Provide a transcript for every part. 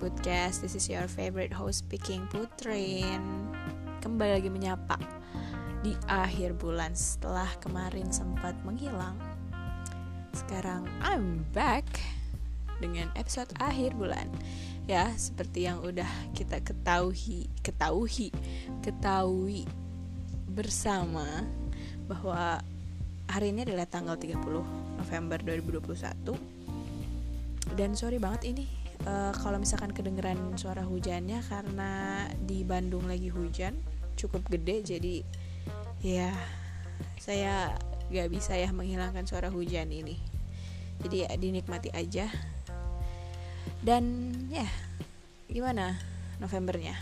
Podcast. This is your favorite host speaking Putrin. Kembali lagi menyapa di akhir bulan setelah kemarin sempat menghilang. Sekarang I'm back dengan episode akhir bulan. Ya, seperti yang udah kita ketahui, ketahui, ketahui bersama bahwa hari ini adalah tanggal 30 November 2021 dan sorry banget ini uh, kalau misalkan kedengeran suara hujannya karena di Bandung lagi hujan cukup gede jadi ya saya gak bisa ya menghilangkan suara hujan ini. Jadi ya dinikmati aja. Dan ya gimana Novembernya?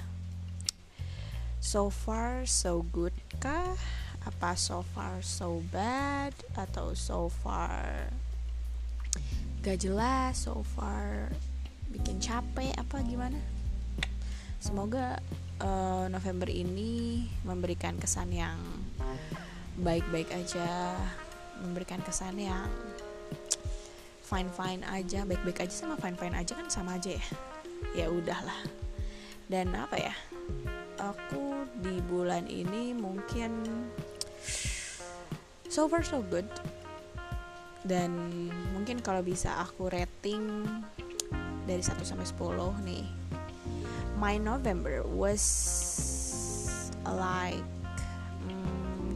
So far so good kah? Apa so far so bad? Atau so far gak jelas so far bikin capek apa gimana? Semoga uh, November ini memberikan kesan yang baik-baik aja memberikan kesan yang fine fine aja baik-baik aja sama fine fine aja kan sama aja ya. Ya udahlah. Dan apa ya aku di bulan ini mungkin so far so good. Dan mungkin kalau bisa aku rating dari 1 sampai 10 nih. My November was like mm,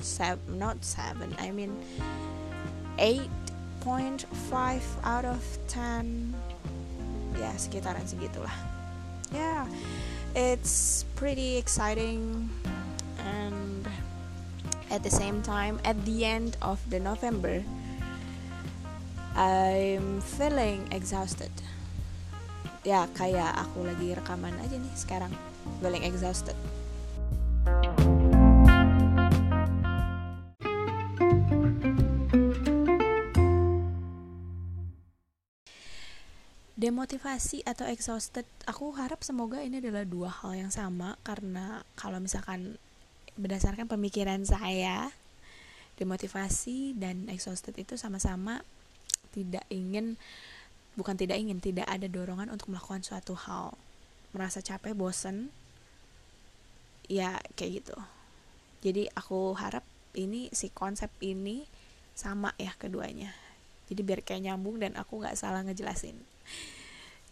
seven, not 7 I mean 8.5 out of 10 ya sekitaran segitulah. Yeah, it's pretty exciting and at the same time at the end of the November I'm feeling exhausted. Ya kayak aku lagi rekaman aja nih sekarang. Feeling exhausted. Demotivasi atau exhausted aku harap semoga ini adalah dua hal yang sama. Karena kalau misalkan berdasarkan pemikiran saya demotivasi dan exhausted itu sama-sama tidak ingin bukan tidak ingin tidak ada dorongan untuk melakukan suatu hal. Merasa capek bosen ya kayak gitu. Jadi aku harap ini si konsep ini sama ya keduanya. Jadi biar kayak nyambung dan aku nggak salah ngejelasin.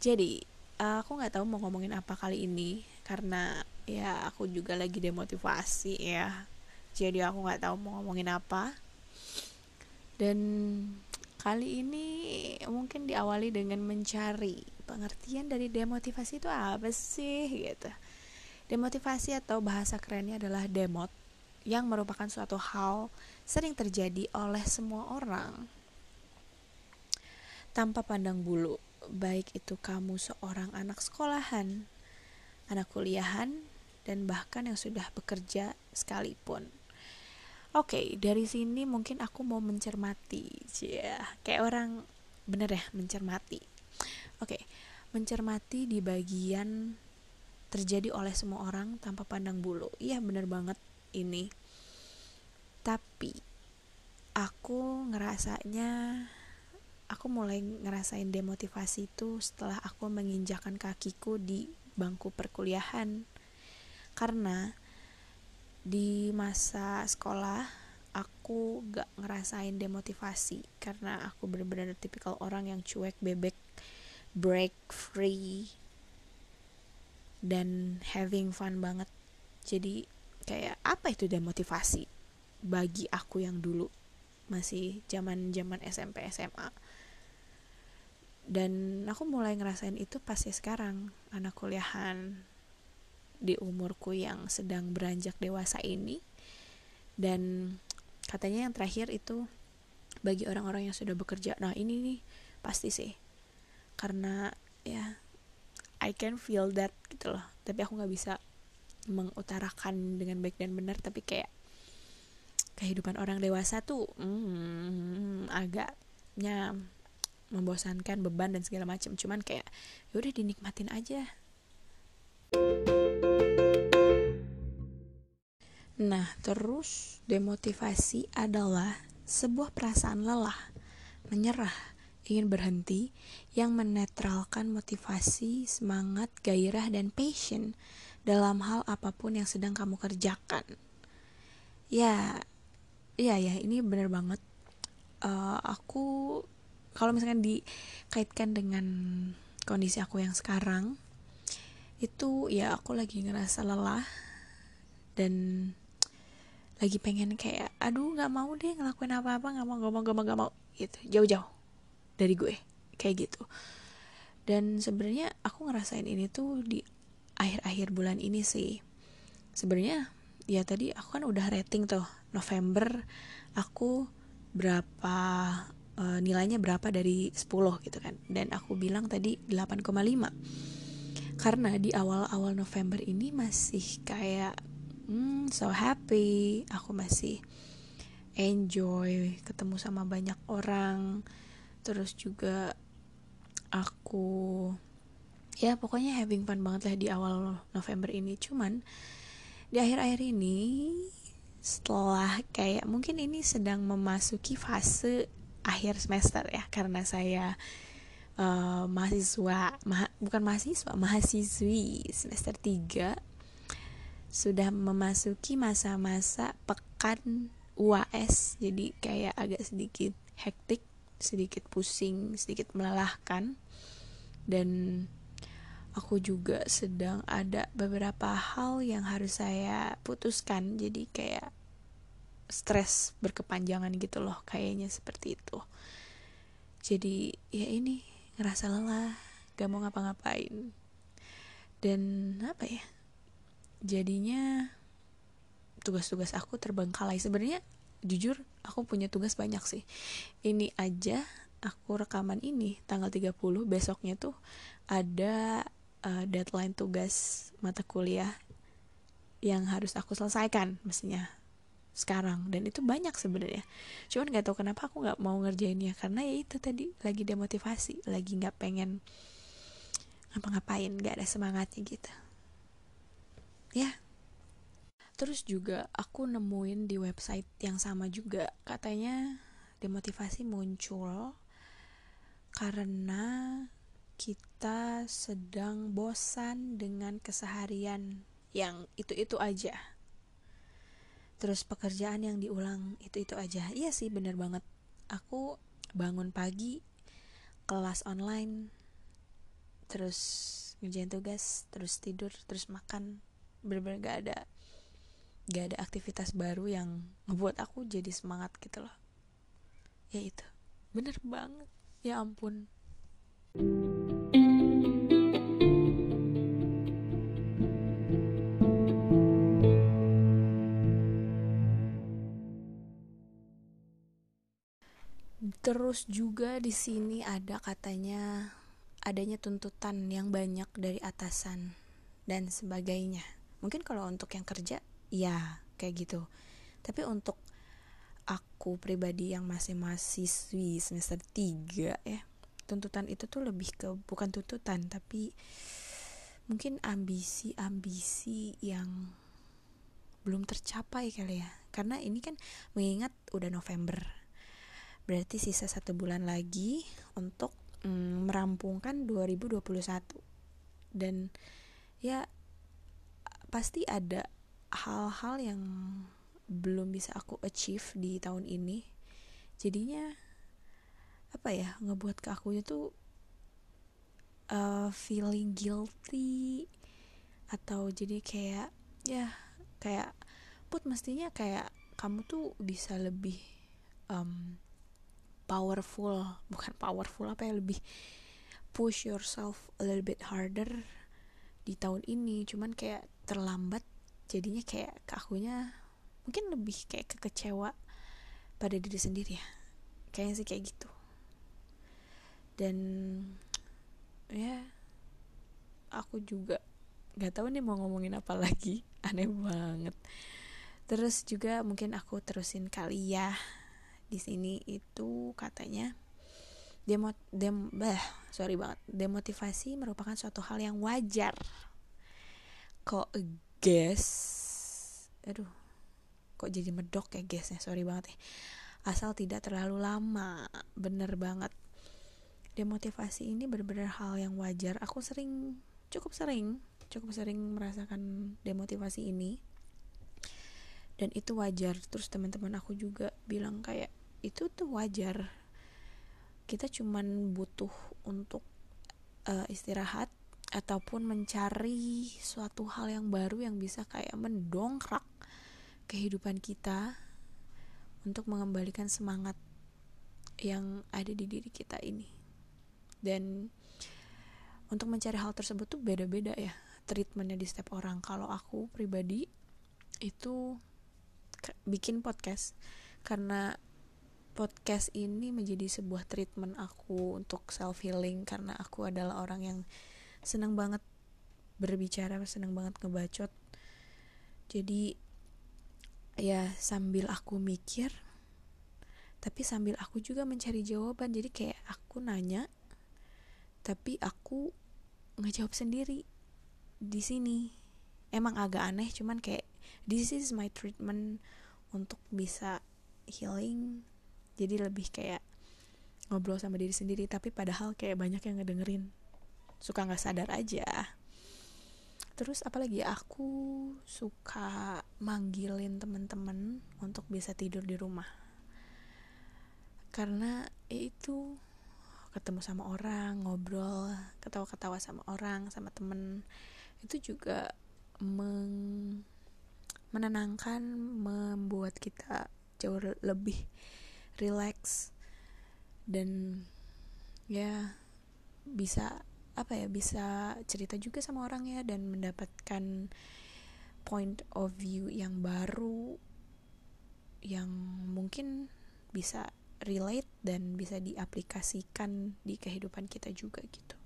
Jadi aku nggak tahu mau ngomongin apa kali ini karena ya aku juga lagi demotivasi ya. Jadi aku nggak tahu mau ngomongin apa. Dan kali ini mungkin diawali dengan mencari pengertian dari demotivasi itu apa sih gitu demotivasi atau bahasa kerennya adalah demot yang merupakan suatu hal sering terjadi oleh semua orang tanpa pandang bulu baik itu kamu seorang anak sekolahan anak kuliahan dan bahkan yang sudah bekerja sekalipun. Oke, okay, dari sini mungkin aku mau mencermati, ya, kayak orang bener ya mencermati. Oke, okay, mencermati di bagian terjadi oleh semua orang tanpa pandang bulu. Iya bener banget ini. Tapi aku ngerasanya aku mulai ngerasain demotivasi itu setelah aku menginjakan kakiku di bangku perkuliahan karena di masa sekolah aku gak ngerasain demotivasi karena aku bener-bener tipikal orang yang cuek bebek break free dan having fun banget. Jadi kayak apa itu demotivasi bagi aku yang dulu? Masih zaman zaman SMP SMA dan aku mulai ngerasain itu pas ya sekarang anak kuliahan di umurku yang sedang beranjak dewasa ini. Dan katanya yang terakhir itu bagi orang-orang yang sudah bekerja. Nah ini nih pasti sih. Karena ya I can feel that gitu loh. Tapi aku nggak bisa mengutarakan dengan baik dan benar. Tapi kayak kehidupan orang dewasa tuh hmm, agaknya membosankan beban dan segala macam cuman kayak ya udah dinikmatin aja Nah, terus demotivasi adalah sebuah perasaan lelah, menyerah ingin berhenti yang menetralkan motivasi, semangat, gairah, dan passion dalam hal apa pun yang sedang kamu kerjakan. Ya, ya, ya, ini bener banget. Uh, aku kalau misalkan dikaitkan dengan kondisi aku yang sekarang, itu ya aku lagi ngerasa lelah dan lagi pengen kayak aduh nggak mau deh ngelakuin apa-apa nggak mau nggak mau nggak mau nggak mau gitu. Jauh-jauh dari gue kayak gitu. Dan sebenarnya aku ngerasain ini tuh di akhir-akhir bulan ini sih. Sebenarnya ya tadi aku kan udah rating tuh November aku berapa uh, nilainya berapa dari 10 gitu kan. Dan aku bilang tadi 8,5 karena di awal-awal November ini masih kayak hmm, so happy. Aku masih enjoy ketemu sama banyak orang. Terus juga aku ya pokoknya having fun banget lah di awal November ini. Cuman di akhir-akhir ini setelah kayak mungkin ini sedang memasuki fase akhir semester ya karena saya uh, mahasiswa ma bukan mahasiswa mahasiswi semester 3 sudah memasuki masa-masa pekan UAS jadi kayak agak sedikit hektik sedikit pusing sedikit melelahkan. Dan aku juga sedang ada beberapa hal yang harus saya putuskan. Jadi kayak stres berkepanjangan gitu loh kayaknya seperti itu. Jadi ya ini ngerasa lelah gak mau ngapa-ngapain. Dan apa ya jadinya tugas-tugas aku terbengkalai. Sebenarnya jujur aku punya tugas banyak sih. Ini aja aku rekaman ini tanggal 30 besoknya tuh ada uh, deadline tugas mata kuliah yang harus aku selesaikan mestinya sekarang. Dan itu banyak sebenarnya. Cuman nggak tahu kenapa aku nggak mau ngerjainnya. Karena ya itu tadi lagi demotivasi lagi nggak pengen ngapa-ngapain nggak ada semangatnya gitu. Ya. Terus juga aku nemuin di website yang sama juga. Katanya demotivasi muncul karena kita sedang bosan dengan keseharian yang itu-itu aja terus pekerjaan yang diulang itu-itu aja. Iya sih bener banget. Aku bangun pagi kelas online terus ngerjain tugas terus tidur terus makan. Bener-bener gak ada gak ada aktivitas baru yang ngebuat aku jadi semangat gitu loh. Ya itu. Bener banget. Ya ampun Terus juga di sini ada katanya adanya tuntutan yang banyak dari atasan dan sebagainya. Mungkin kalau untuk yang kerja ya kayak gitu. Tapi untuk aku pribadi yang masih mahasiswi semester 3 ya tuntutan itu tuh lebih ke bukan tuntutan tapi mungkin ambisi-ambisi yang belum tercapai kali ya. Karena ini kan mengingat udah November berarti sisa satu bulan lagi untuk mm, merampungkan 2021 dan ya pasti ada hal-hal yang belum bisa aku achieve di tahun ini. Jadinya apa ya ngebuat ke aku itu uh, feeling guilty atau jadi kayak ya kayak put mestinya kayak kamu tuh bisa lebih um, powerful bukan powerful apa ya lebih push yourself a little bit harder di tahun ini. Cuman kayak terlambat jadinya kayak ke akunya mungkin lebih kayak kekecewa pada diri sendiri ya. Kayaknya sih kayak gitu. Dan ya aku juga nggak tahu nih mau ngomongin apa lagi. Aneh banget. Terus juga mungkin aku terusin kali ya di sini itu katanya demo dem bah sorry banget. Demotivasi merupakan suatu hal yang wajar. Kok guess aduh kok jadi medok ya guessnya sorry banget ya. Asal tidak terlalu lama. Bener banget. Demotivasi ini benar-benar hal yang wajar. Aku sering cukup sering cukup sering merasakan demotivasi ini dan itu wajar. Terus teman-teman aku juga bilang kayak itu tuh wajar. Kita cuman butuh untuk uh, istirahat ataupun mencari suatu hal yang baru yang bisa kayak mendongkrak kehidupan kita untuk mengembalikan semangat yang ada di diri kita ini. Dan untuk mencari hal tersebut tuh beda-beda ya treatmentnya di setiap orang. Kalau aku pribadi itu bikin podcast. Karena podcast ini menjadi sebuah treatment aku untuk self healing karena aku adalah orang yang senang banget berbicara senang banget ngebacot. Jadi ya sambil aku mikir tapi sambil aku juga mencari jawaban. Jadi kayak aku nanya tapi aku ngejawab sendiri di sini. Emang agak aneh cuman kayak this is my treatment untuk bisa healing. Jadi lebih kayak ngobrol sama diri sendiri tapi padahal kayak banyak yang ngedengerin. Suka nggak sadar aja. Terus apalagi aku suka manggilin temen-temen untuk bisa tidur di rumah. Karena itu ketemu sama orang ngobrol ketawa-ketawa sama orang sama temen. Itu juga meng menenangkan membuat kita jauh lebih relax dan ya bisa apa ya bisa cerita juga sama orang ya dan mendapatkan point of view yang baru yang mungkin bisa relate dan bisa diaplikasikan di kehidupan kita juga gitu.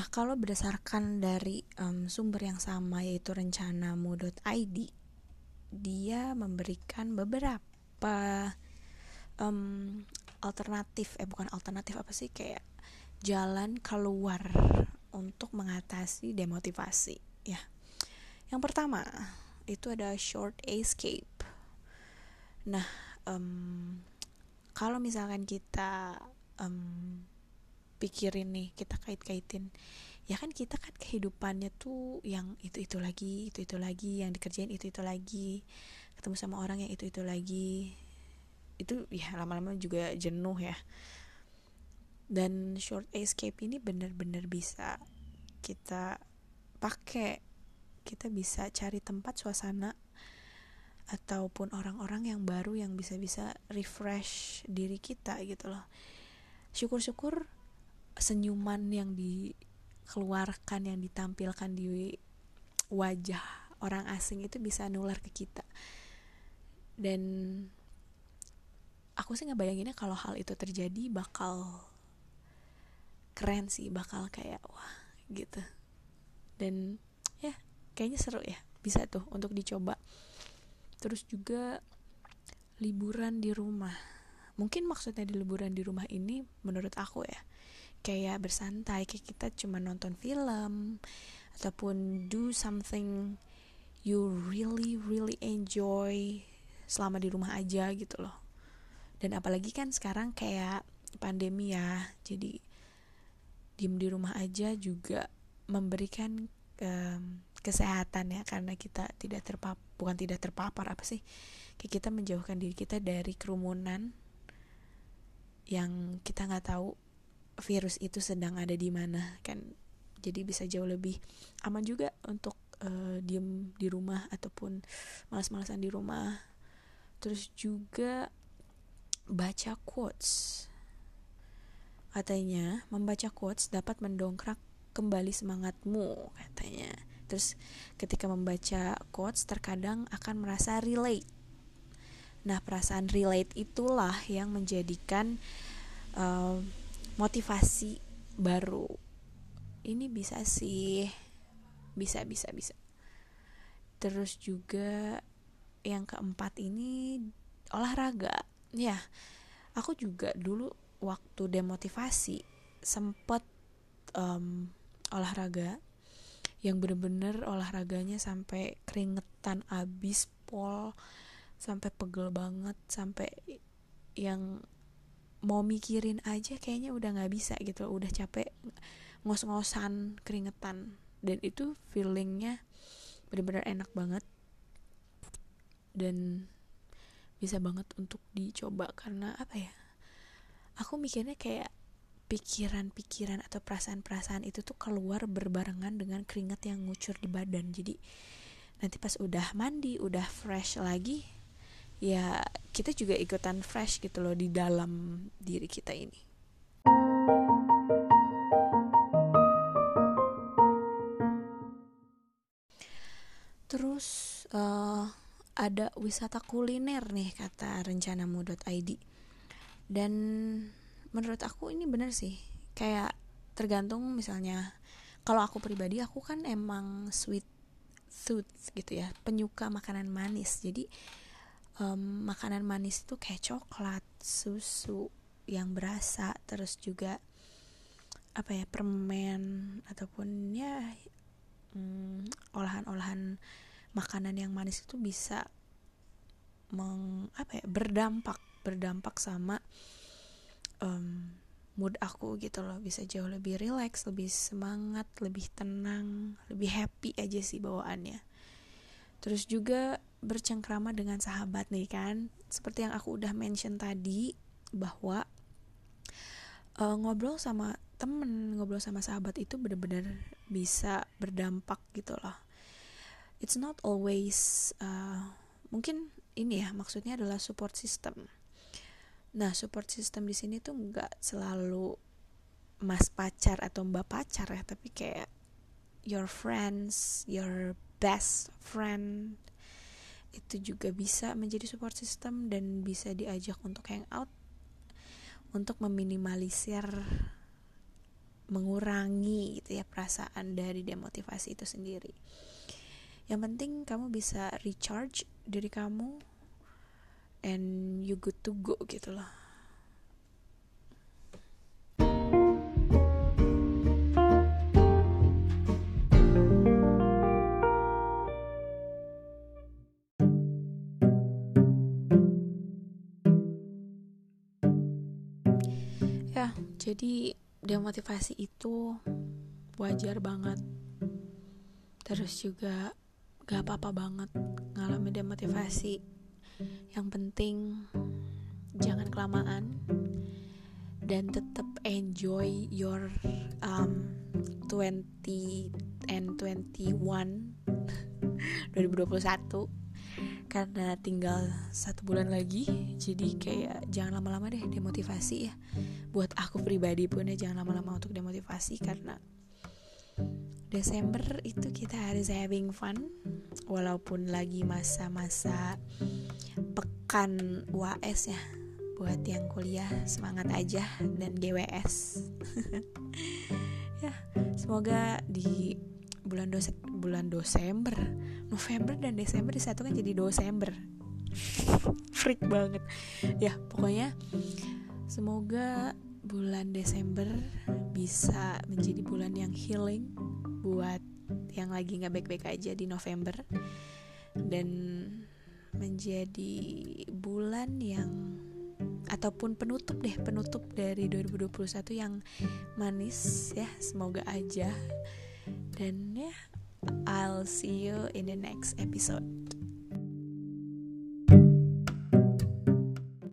Nah, kalau berdasarkan dari um, sumber yang sama yaitu rencanamu.id dia memberikan beberapa um, alternatif eh bukan alternatif apa sih kayak jalan keluar untuk mengatasi demotivasi ya. Yang pertama itu ada short escape. Nah um, kalau misalkan kita um, pikirin nih kita kait-kaitin. Ya kan kita kan kehidupannya tuh yang itu itu lagi itu itu lagi yang dikerjain itu itu lagi ketemu sama orang yang itu itu lagi. Itu ya lama-lama juga jenuh ya. Dan short escape ini benar-benar bisa kita pakai. Kita bisa cari tempat suasana ataupun orang-orang yang baru yang bisa-bisa refresh diri kita gitu loh. Syukur-syukur senyuman yang di keluarkan yang ditampilkan di wajah orang asing itu bisa nular ke kita. Dan aku sih ngebayanginnya kalau hal itu terjadi bakal keren sih bakal kayak wah gitu. Dan ya kayaknya seru ya bisa tuh untuk dicoba. Terus juga liburan di rumah. Mungkin maksudnya di liburan di rumah ini menurut aku ya kayak bersantai kayak kita cuma nonton film ataupun do something you really really enjoy selama di rumah aja gitu loh. Dan apalagi kan sekarang kayak pandemi ya jadi diem di rumah aja juga memberikan um, kesehatan ya karena kita tidak terpapar bukan tidak terpapar apa sih? Kayak kita menjauhkan diri kita dari kerumunan yang kita nggak tahu virus itu sedang ada di mana kan. Jadi bisa jauh lebih aman juga untuk uh, diem di rumah ataupun malas-malasan di rumah. Terus juga baca quotes. Katanya membaca quotes dapat mendongkrak kembali semangatmu katanya. Terus ketika membaca quotes terkadang akan merasa relate. Nah perasaan relate itulah yang menjadikan uh, motivasi baru. Ini bisa sih. Bisa bisa bisa. Terus juga yang keempat ini olahraga. Ya aku juga dulu waktu demotivasi sempet um, olahraga yang bener-bener olahraganya sampai keringetan abis pol sampai pegel banget sampai yang mau mikirin aja kayaknya udah nggak bisa gitu udah capek ngos-ngosan keringetan. Dan itu feelingnya bener-bener enak banget. Dan bisa banget untuk dicoba karena apa ya aku mikirnya kayak pikiran-pikiran atau perasaan-perasaan itu tuh keluar berbarengan dengan keringat yang ngucur di badan. Jadi nanti pas udah mandi udah fresh lagi ya kita juga ikutan fresh gitu loh di dalam diri kita ini. Terus uh, ada wisata kuliner nih kata rencanamu.id dan menurut aku ini bener sih kayak tergantung misalnya kalau aku pribadi aku kan emang sweet tooth gitu ya penyuka makanan manis. Jadi um, makanan manis itu kayak coklat susu yang berasa terus juga apa ya permen ataupun ya um, olahan-olahan makanan yang manis itu bisa meng apa ya berdampak berdampak sama um, mood aku gitu loh. Bisa jauh lebih relax lebih semangat lebih tenang lebih happy aja sih bawaannya terus juga bercengkrama dengan sahabat nih kan. Seperti yang aku udah mention tadi bahwa uh, ngobrol sama temen ngobrol sama sahabat itu bener-bener bisa berdampak gitu loh. It's not always uh, mungkin ini ya maksudnya adalah support system. Nah, support system di sini tuh nggak selalu mas pacar atau mbak pacar ya, tapi kayak your friends, your best friend itu juga bisa menjadi support system dan bisa diajak untuk hangout untuk meminimalisir mengurangi gitu ya perasaan dari demotivasi itu sendiri. Yang penting kamu bisa recharge diri kamu and you good to go gitu loh jadi demotivasi itu wajar banget. Terus juga gak apa-apa banget ngalamin demotivasi. Yang penting jangan kelamaan dan tetap enjoy your um, 20 and 21 2021 karena tinggal satu bulan lagi jadi kayak jangan lama-lama deh demotivasi ya buat aku pribadi pun ya jangan lama-lama untuk demotivasi karena Desember itu kita harus having fun. Walaupun lagi masa-masa pekan UAS ya buat yang kuliah semangat aja dan GWS ya semoga di bulan dos bulan Desember November dan Desember disatukan jadi Desember. Freak banget. Ya pokoknya semoga bulan Desember bisa menjadi bulan yang healing buat yang lagi nggak baik-baik aja di November dan menjadi bulan yang ataupun penutup deh penutup dari 2021 yang manis ya semoga aja. Dan ya I'll see you in the next episode